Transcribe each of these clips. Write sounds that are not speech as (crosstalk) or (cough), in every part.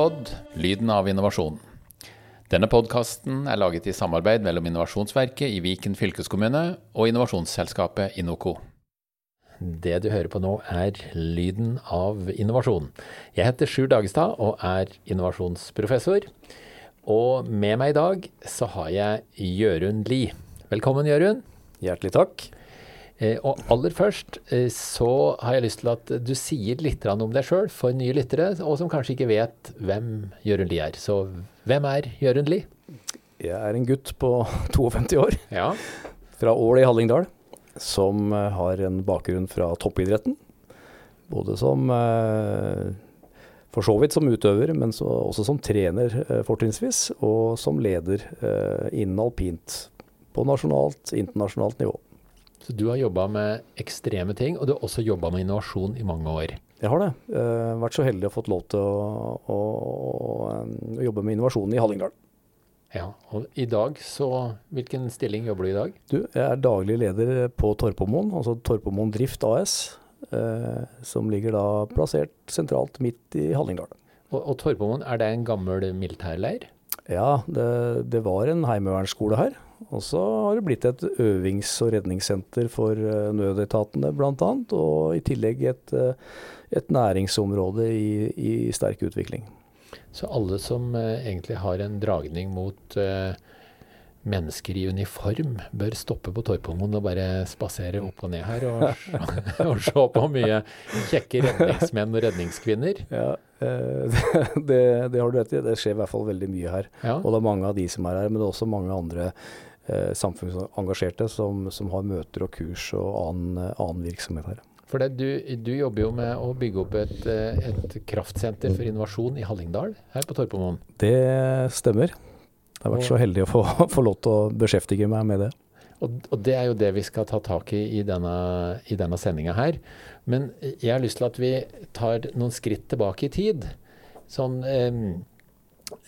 Inopod lyden av innovasjon. Denne podkasten er laget i samarbeid mellom Innovasjonsverket i Viken fylkeskommune og innovasjonsselskapet Inoco. Det du hører på nå er lyden av innovasjon. Jeg heter Sjur Dagestad og er innovasjonsprofessor. Og med meg i dag så har jeg Jørund Lie. Velkommen, Jørund. Hjertelig takk. Eh, og aller først eh, så har jeg lyst til at du sier litt om deg sjøl for nye lyttere, og som kanskje ikke vet hvem Jørund Lie er. Så hvem er Jørund Lie? Jeg er en gutt på (laughs) 52 år Ja. fra Ål i Hallingdal, som eh, har en bakgrunn fra toppidretten. Både som For så vidt som utøver, men så, også som trener fortrinnsvis. Og som leder innen alpint på nasjonalt, internasjonalt nivå. Så du har jobba med ekstreme ting, og du har også jobba med innovasjon i mange år. Jeg har det. Eh, vært så heldig å fått lov til å, å, å, å jobbe med innovasjon i Hallingdal. Ja, og i dag så Hvilken stilling jobber du i dag? Du, jeg er daglig leder på Torpomoen, altså Torpomoen Drift AS. Eh, som ligger da plassert sentralt midt i Hallingdal. Og, og Torpomoen, er det en gammel militærleir? Ja, det, det var en heimevernsskole her. Og så har det blitt et øvings- og redningssenter for eh, nødetatene bl.a. Og i tillegg et, eh, et næringsområde i, i sterk utvikling. Så alle som eh, egentlig har en dragning mot mennesker i uniform, bør stoppe på Torpomoen og bare spasere opp og ned her og, (laughs) og se på mye kjekke redningsmenn og redningskvinner. Ja, (laughs) det, det har du rett i. Det skjer i hvert fall veldig mye her. Ja. Og det er mange av de som er her, men det er også mange andre samfunnsengasjerte som, som har møter og kurs og annen, annen virksomhet her. For det, du, du jobber jo med å bygge opp et, eh, et kraftsenter for innovasjon i Hallingdal her på Torpomoen. Det stemmer. Jeg har vært så heldig å få, (laughs) få lov til å beskjeftige meg med det. Og, og det er jo det vi skal ta tak i i denne, i denne sendinga her. Men jeg har lyst til at vi tar noen skritt tilbake i tid. Sånn eh,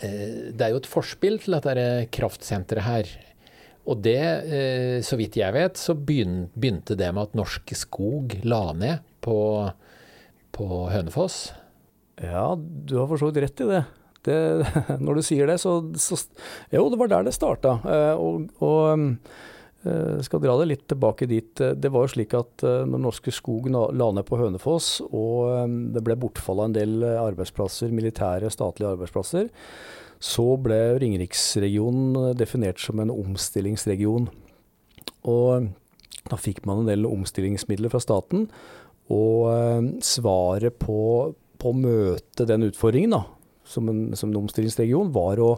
eh, Det er jo et forspill til dette kraftsenteret her. Og det, eh, så vidt jeg vet, så begynte det med at Norske Skog la ned på, på Hønefoss. Ja, du har for så vidt rett i det. det (laughs) når du sier det, så, så Jo, det var der det starta. Eh, og, og eh, skal dra det litt tilbake dit. Det var jo slik at når Norske Skog la ned på Hønefoss, og det ble bortfall av en del arbeidsplasser, militære, statlige arbeidsplasser, så ble Ringeriksregionen definert som en omstillingsregion. Og da fikk man en del omstillingsmidler fra staten. Og eh, svaret på å møte den utfordringen da, som en, som en omstillingsregion, var å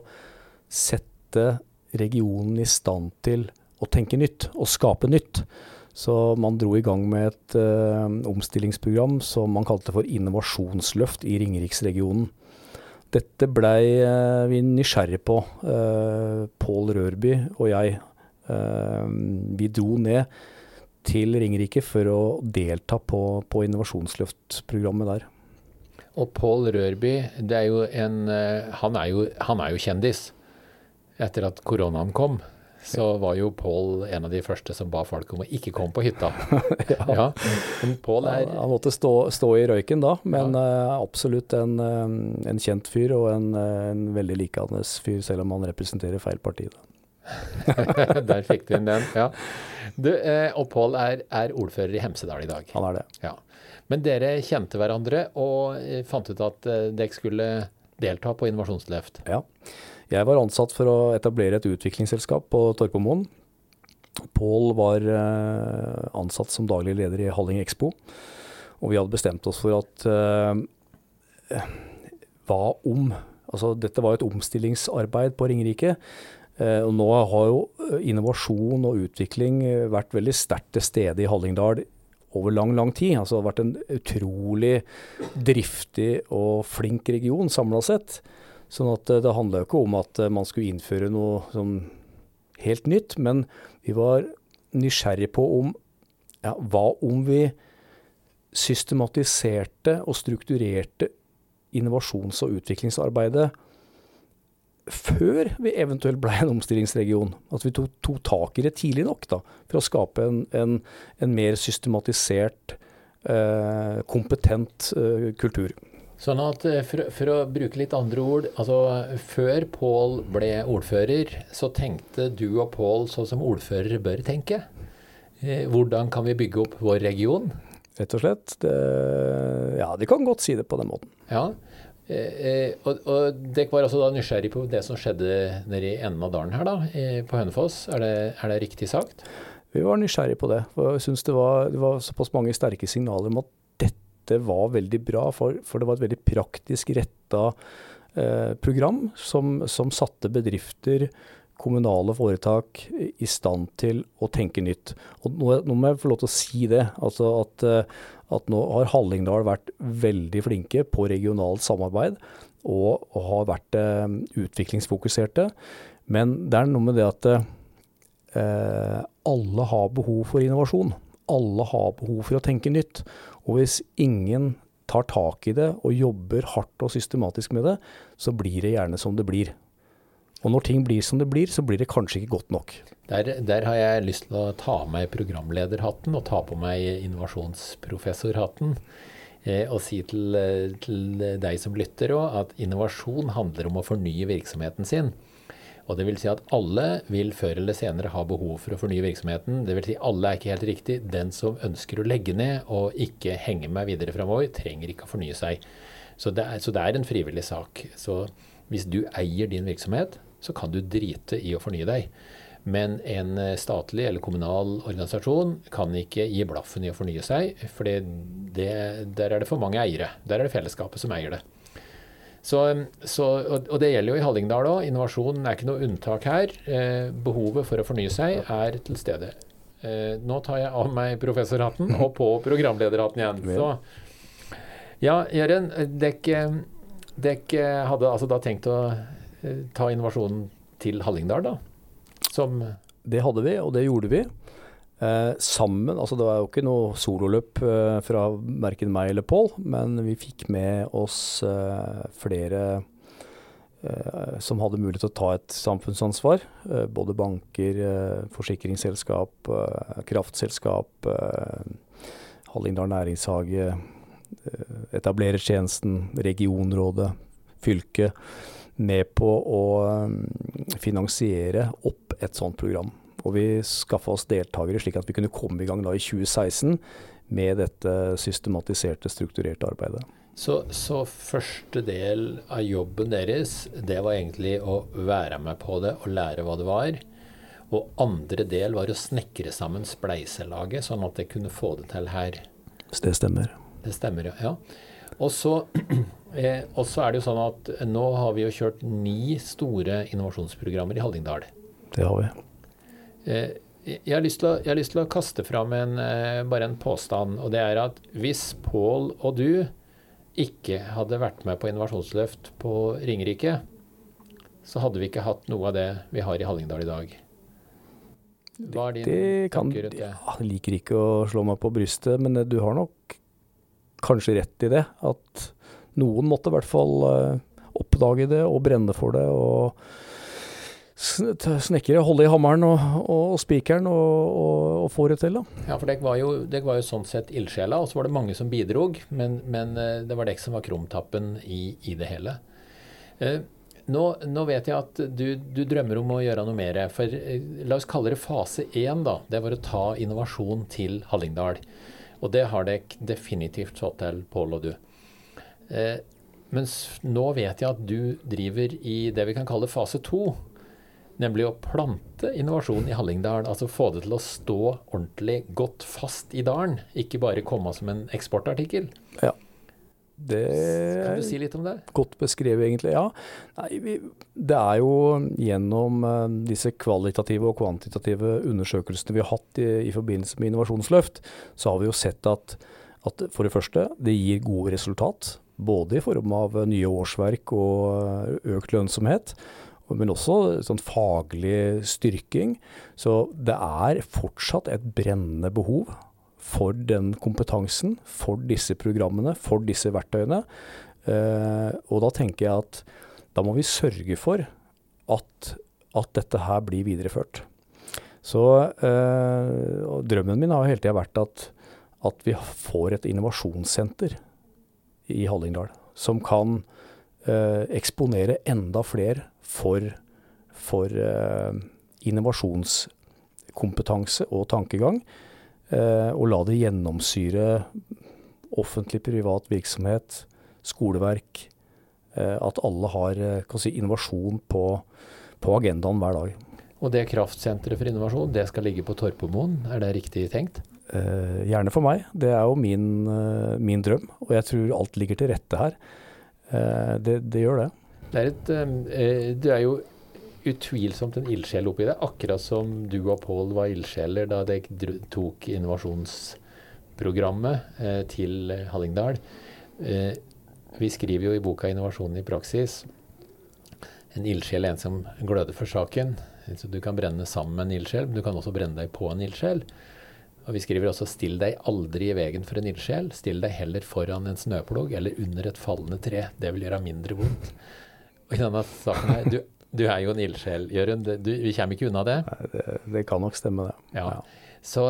sette regionen i stand til å tenke nytt og skape nytt. Så man dro i gang med et ø, omstillingsprogram som man kalte for innovasjonsløft i Ringeriksregionen. Dette blei eh, vi nysgjerrig på. Eh, Pål Rørby og jeg. Eh, vi dro ned til Ringerike for å delta på, på innovasjonsløftprogrammet der. Og Pål Rørby, er en, han, er jo, han er jo kjendis. Etter at koronaen kom, så var jo Pål en av de første som ba folk om å ikke komme på hytta. (laughs) ja. ja. Er Han måtte stå, stå i røyken da, men eh, absolutt en, eh, en kjent fyr og en, eh, en veldig likende fyr, selv om han representerer feil parti. Da. (laughs) Der fikk du inn den. ja. Du, eh, og Pål er, er ordfører i Hemsedal i dag. Han er det. Ja. Men dere kjente hverandre og fant ut at dere skulle delta på innovasjonsløft. Ja. Jeg var ansatt for å etablere et utviklingsselskap på Torpomoen. Pål var eh, ansatt som daglig leder i Halling Expo. Og vi hadde bestemt oss for at eh, hva om Altså dette var et omstillingsarbeid på Ringerike. Eh, og nå har jo eh, innovasjon og utvikling vært veldig sterkt til stede i Hallingdal over lang, lang tid. Altså det har vært en utrolig driftig og flink region samla sett. Sånn at eh, det handla jo ikke om at eh, man skulle innføre noe sånn helt nytt, men vi var nysgjerrige på om ja, hva om vi systematiserte og strukturerte innovasjons- og utviklingsarbeidet før vi eventuelt ble en omstillingsregion. At vi tok, tok tak i det tidlig nok da, for å skape en, en, en mer systematisert, eh, kompetent eh, kultur. Sånn at eh, for, for, å bruke litt andre ord altså Før Pål ble ordfører, så tenkte du og Pål sånn som ordførere bør tenke. Eh, hvordan kan vi bygge opp vår region? Rett og slett. Det, ja, de kan godt si det på den måten. Ja, eh, og, og dere var altså da nysgjerrig på det som skjedde nede i enden av dalen her, da, på Hønefoss. Er det, er det riktig sagt? Vi var nysgjerrig på det. for Jeg syns det, det, var såpass mange sterke signaler om at dette var veldig bra, for, for det var et veldig praktisk retta eh, program som, som, satte bedrifter, kommunale foretak, i stand til å tenke nytt. Og nå, nå må jeg få lov til å si det. altså at, eh, at nå har Hallingdal vært veldig flinke på regionalt samarbeid og, og har vært eh, utviklingsfokuserte. Men det er noe med det at eh, alle har behov for innovasjon. Alle har behov for å tenke nytt. Og hvis ingen tar tak i det og jobber hardt og systematisk med det, så blir det gjerne som det blir. Og når ting blir som det blir, så blir det kanskje ikke godt nok. Der, der har jeg lyst til å ta av meg programlederhatten og ta på meg innovasjonsprofessorhatten. Eh, og si til, til deg som lytter òg, at innovasjon handler om å fornye virksomheten sin. Og det vil si at alle vil før eller senere ha behov for å fornye virksomheten. Det vil si alle er ikke helt riktig. Den som ønsker å legge ned og ikke henge meg videre framover, trenger ikke å fornye seg. Så det, er, så det er en frivillig sak. Så hvis du eier din virksomhet, så kan du drite i å fornye deg. Men en statlig eller kommunal organisasjon kan ikke gi blaffen i å fornye seg, for der er det for mange eiere. Der er det fellesskapet som eier det. Så, så, og, det gjelder jo i Hallingdal òg. Innovasjon er ikke noe unntak her. Eh, behovet for å fornye seg er til stede. Eh, nå tar jeg av meg professorhatten og på programlederhatten igjen. Så ja, Jørgen, dere hadde altså da tenkt å eh, ta innovasjonen til Hallingdal, da? Som Det hadde vi, og det gjorde vi. Eh, sammen, altså Det var jo ikke noe sololøp eh, fra verken meg eller Pål, men vi fikk med oss eh, flere som hadde mulighet til å ta et samfunnsansvar. Både banker, forsikringsselskap, kraftselskap, Hallingdal næringshage, etablerertjenesten, regionrådet, fylket. Med på å finansiere opp et sånt program. Og vi skaffa oss deltakere slik at vi kunne komme i gang da i 2016 med dette systematiserte, strukturerte arbeidet. Så, så, første del av jobben deres, det var egentlig å være med på det og lære hva det var. Og andre del var å snekre sammen spleiselaget, sånn at det kunne få det til her. Det stemmer. Det stemmer, ja. Og så, (clears throat) eh, og så er det jo sånn at nå har vi jo kjørt ni store innovasjonsprogrammer i Hallingdal. Det har vi. Eh, jeg har, å, jeg har, lyst til å, kaste fram en, eh, bare en påstand. Og det er at hvis Pål og du ikke hadde vært med på innovasjonsløft på Ringerike, så hadde vi ikke hatt noe av det vi har i Hallingdal i dag. Hva er din det kan, tanker rundt det? Ja, jeg liker ikke å slå meg på brystet, men du har nok kanskje rett i det. At noen måtte i hvert fall eh, oppdage det og brenne for det. og snekkere holde i hammeren og, og, og spikeren og, og, få det til. da. Ja, for dere var var jo sånn sett ildsjela, og så var det mange som bidrog. Men, men eh, det var dere som var krumtappen i, i det hele. Eh, nå, nå, vet jeg at du, du, drømmer om å gjøre noe mer. For eh, la oss kalle det fase én, da. Det var å ta innovasjon til Hallingdal. Og det har dere definitivt fått til, Pål og du. Eh, mens nå vet jeg at du driver i det vi kan kalle fase to. Nemlig å plante innovasjon i Hallingdal. Altså få det til å stå ordentlig godt fast i dalen. Ikke bare komme som en eksportartikkel. Ja. Det kan du si litt om det? Godt beskrevet, egentlig. Ja. Nei, vi, det er jo gjennom uh, disse kvalitative og kvantitative undersøkelsene vi har hatt i, i, forbindelse med innovasjonsløft, så har vi jo sett at, at for det første, det gir gode resultat. Både i form av nye årsverk og eh, økt lønnsomhet men også sånn faglig styrking. Så det er fortsatt et brennende behov for den kompetansen, for disse programmene, for disse verktøyene. Eh, og da tenker jeg at da må vi sørge for at, at dette her blir videreført. Så eh, drømmen min har hele tida vært at, at vi får et innovasjonssenter i Hallingdal. som kan eh, eksponere enda flere for, for eh, innovasjonskompetanse og tankegang. Eh, og la det gjennomsyre offentlig, privat virksomhet, skoleverk. Eh, at alle har eh, si, innovasjon på, på agendaen hver dag. Og det kraftsenteret for innovasjon, det skal ligge på Torpomoen, er det riktig tenkt? Eh, gjerne for meg. Det er jo min, eh, min, drøm. Og jeg tror alt ligger til rette her. Eh, det, det, gjør det. Det er, et, det er jo utvilsomt en ildsjel oppi det, akkurat som du og Pål var ildsjeler da dere tok innovasjonsprogrammet til Hallingdal. vi skriver jo i boka 'Innovasjon i praksis' en ildsjel er en som gløder for saken. Så du kan brenne sammen med en ildsjel, men du kan også brenne deg på en ildsjel. Og Vi skriver også 'still deg aldri i veien for en ildsjel'. Still deg heller foran en snøplog eller under et fallende tre. Det vil gjøre mindre vondt. I denne saken her, du, du er jo en ildsjel, Jørund. Vi kommer ikke unna det? Nei, det, det kan nok stemme, det. Ja. ja. Så,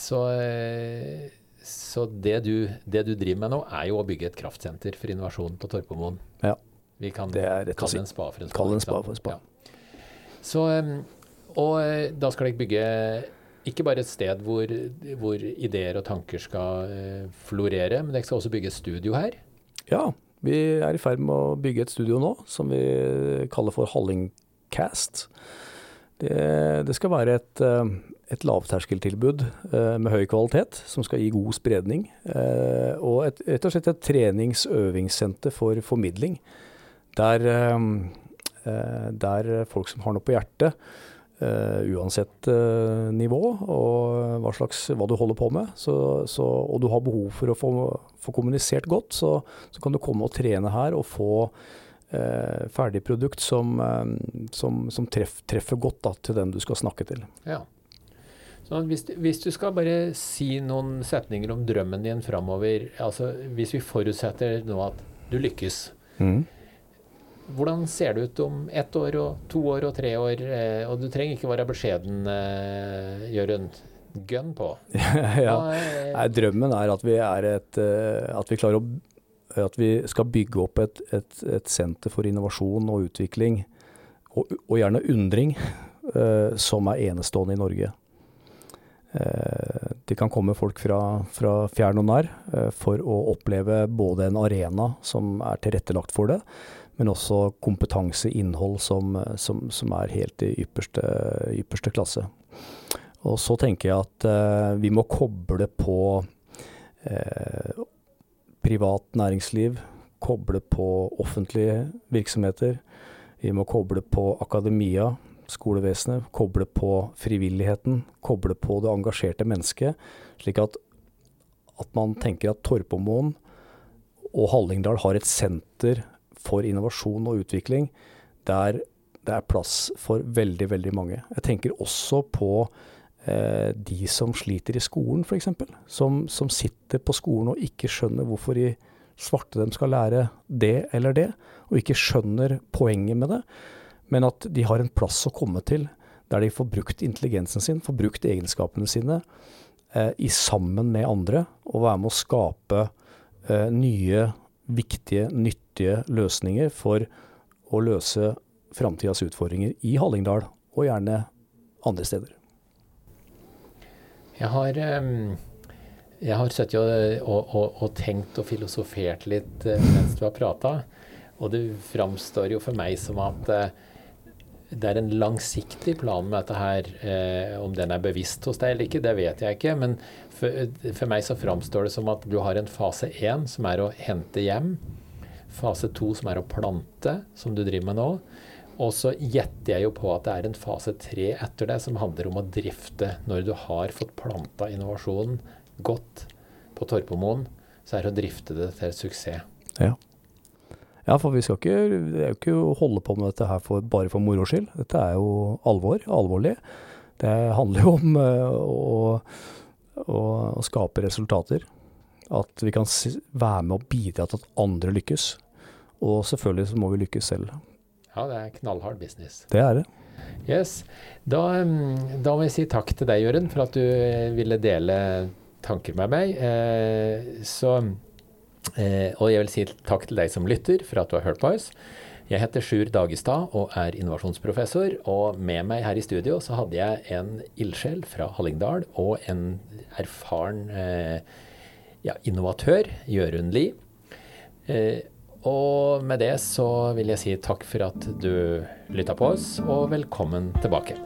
så, så det, du, det, du, driver med nå, er jo å bygge et kraftsenter for innovasjon på Torpomoen. Ja. Vi kan kalle en spa for en spa. Kalle en spa for en spa. Ja. Så, og eh, da skal dere bygge ikke bare et sted hvor, hvor ideer og tanker skal eh, florere, men dere skal også bygge et studio her? Ja, vi er i ferd med å bygge et studio nå som vi kaller for Hallingcast. Det, det skal være et, eh, et lavterskeltilbud eh, med høy kvalitet, som skal gi god spredning. Og et, rett og slett et trenings-øvingssenter for formidling. Der, der folk som har noe på hjertet, Uh, uansett uh, nivå og hva, slags, hva du holder på med. Så, så, og du har behov for å få, få kommunisert godt, så, så, kan du komme og trene her og få uh, ferdig produkt som, som, som treff, treffer godt da, til den du skal snakke til. Ja. Så hvis, hvis, du skal bare si noen setninger om drømmen din framover, altså hvis vi forutsetter nå at du lykkes. Mm. Hvordan ser det ut om ett år og to år og tre år? Eh, og du trenger ikke være beskjeden, eh, Jørund. Gønn på. (laughs) ja. Nei, drømmen er at vi, er et, eh, at vi klarer å at vi skal bygge opp et, et, et senter for innovasjon og utvikling, og, og gjerne undring, som er enestående i Norge. Det kan komme folk fra, fra fjern og nær for å oppleve både en arena som er tilrettelagt for det, men også kompetanseinnhold som, som, som er helt i ypperste, ypperste, klasse. Og så tenker jeg at eh, vi må koble på eh, privat næringsliv, koble på offentlige virksomheter. Vi må koble på akademia, skolevesenet, koble på frivilligheten, koble på det engasjerte mennesket. Slik at, at man tenker at Torpomoen og Hallingdal har et senter for innovasjon og utvikling der det er plass for veldig, veldig mange. Jeg tenker også på eh, de som sliter i skolen, f.eks. Som, som sitter på skolen og ikke skjønner hvorfor de svarte dem skal lære det eller det, og ikke skjønner poenget med det. Men at de har en plass å komme til der de får brukt intelligensen sin, får brukt egenskapene sine eh, i sammen med andre, og være med å skape eh, nye viktige, nyttige løsninger for å løse framtidas utfordringer i Hallingdal, og gjerne andre steder. Jeg har, jeg har sittet og, og, og, tenkt og filosofert litt eh, mens du har prata. Og det framstår jo for meg som at eh, det er en langsiktig plan med dette her. Eh, om den er bevisst hos deg eller ikke, det vet jeg ikke. Men for, for meg så framstår det som at du har en fase én, som er å hente hjem. Fase to, som er å plante, som du driver med nå. Og så gjetter jeg jo på at det er en fase tre etter det, som handler om å drifte. Når du har fått planta innovasjonen godt på Torpomoen, så er det å drifte det til suksess. Ja. Ja, for vi skal ikke, det er jo ikke holde på med dette her for, bare for moro skyld. Dette er jo alvor, alvorlig. Det handler jo om uh, å, å, å, skape resultater. At vi kan være med og bidra til at andre lykkes. Og selvfølgelig så må vi lykkes selv. Ja, det er knallhard business. Det er det. Yes. Da, mm, da må jeg si takk til deg, Jørund, for at du ville dele tanker med meg. Eh, så Eh, og jeg vil si takk til deg som lytter for at du har hørt på oss. Jeg heter Sjur Dagestad og er innovasjonsprofessor. Og med meg her i studio så hadde jeg en ildsjel fra Hallingdal og en erfaren eh, ja, innovatør, Jørund Lie. Eh, og med det så vil jeg si takk for at du lytta på oss, og velkommen tilbake.